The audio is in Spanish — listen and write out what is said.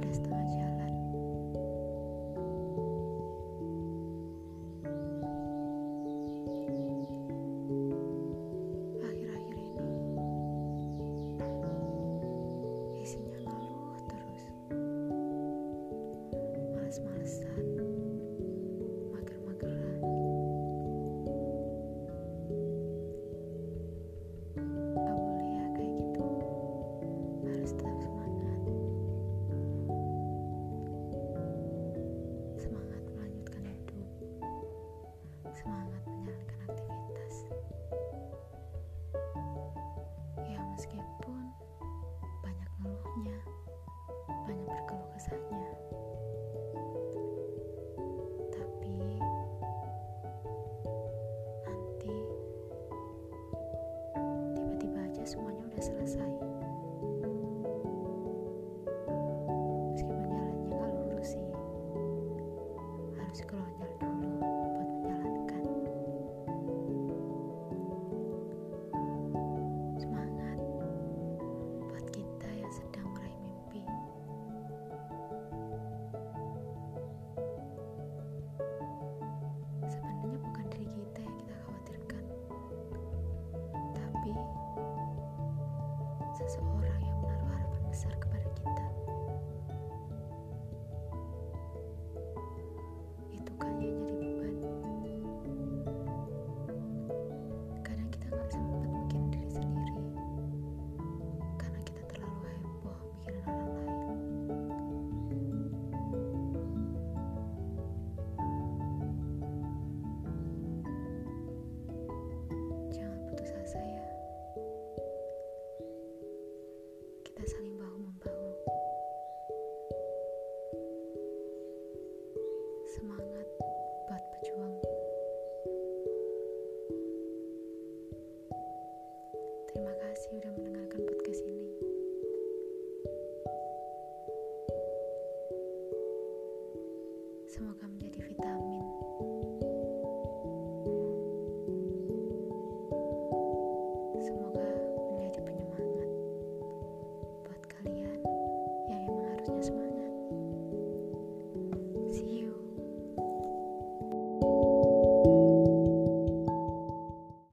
podcast. selesai. Seseorang Semangat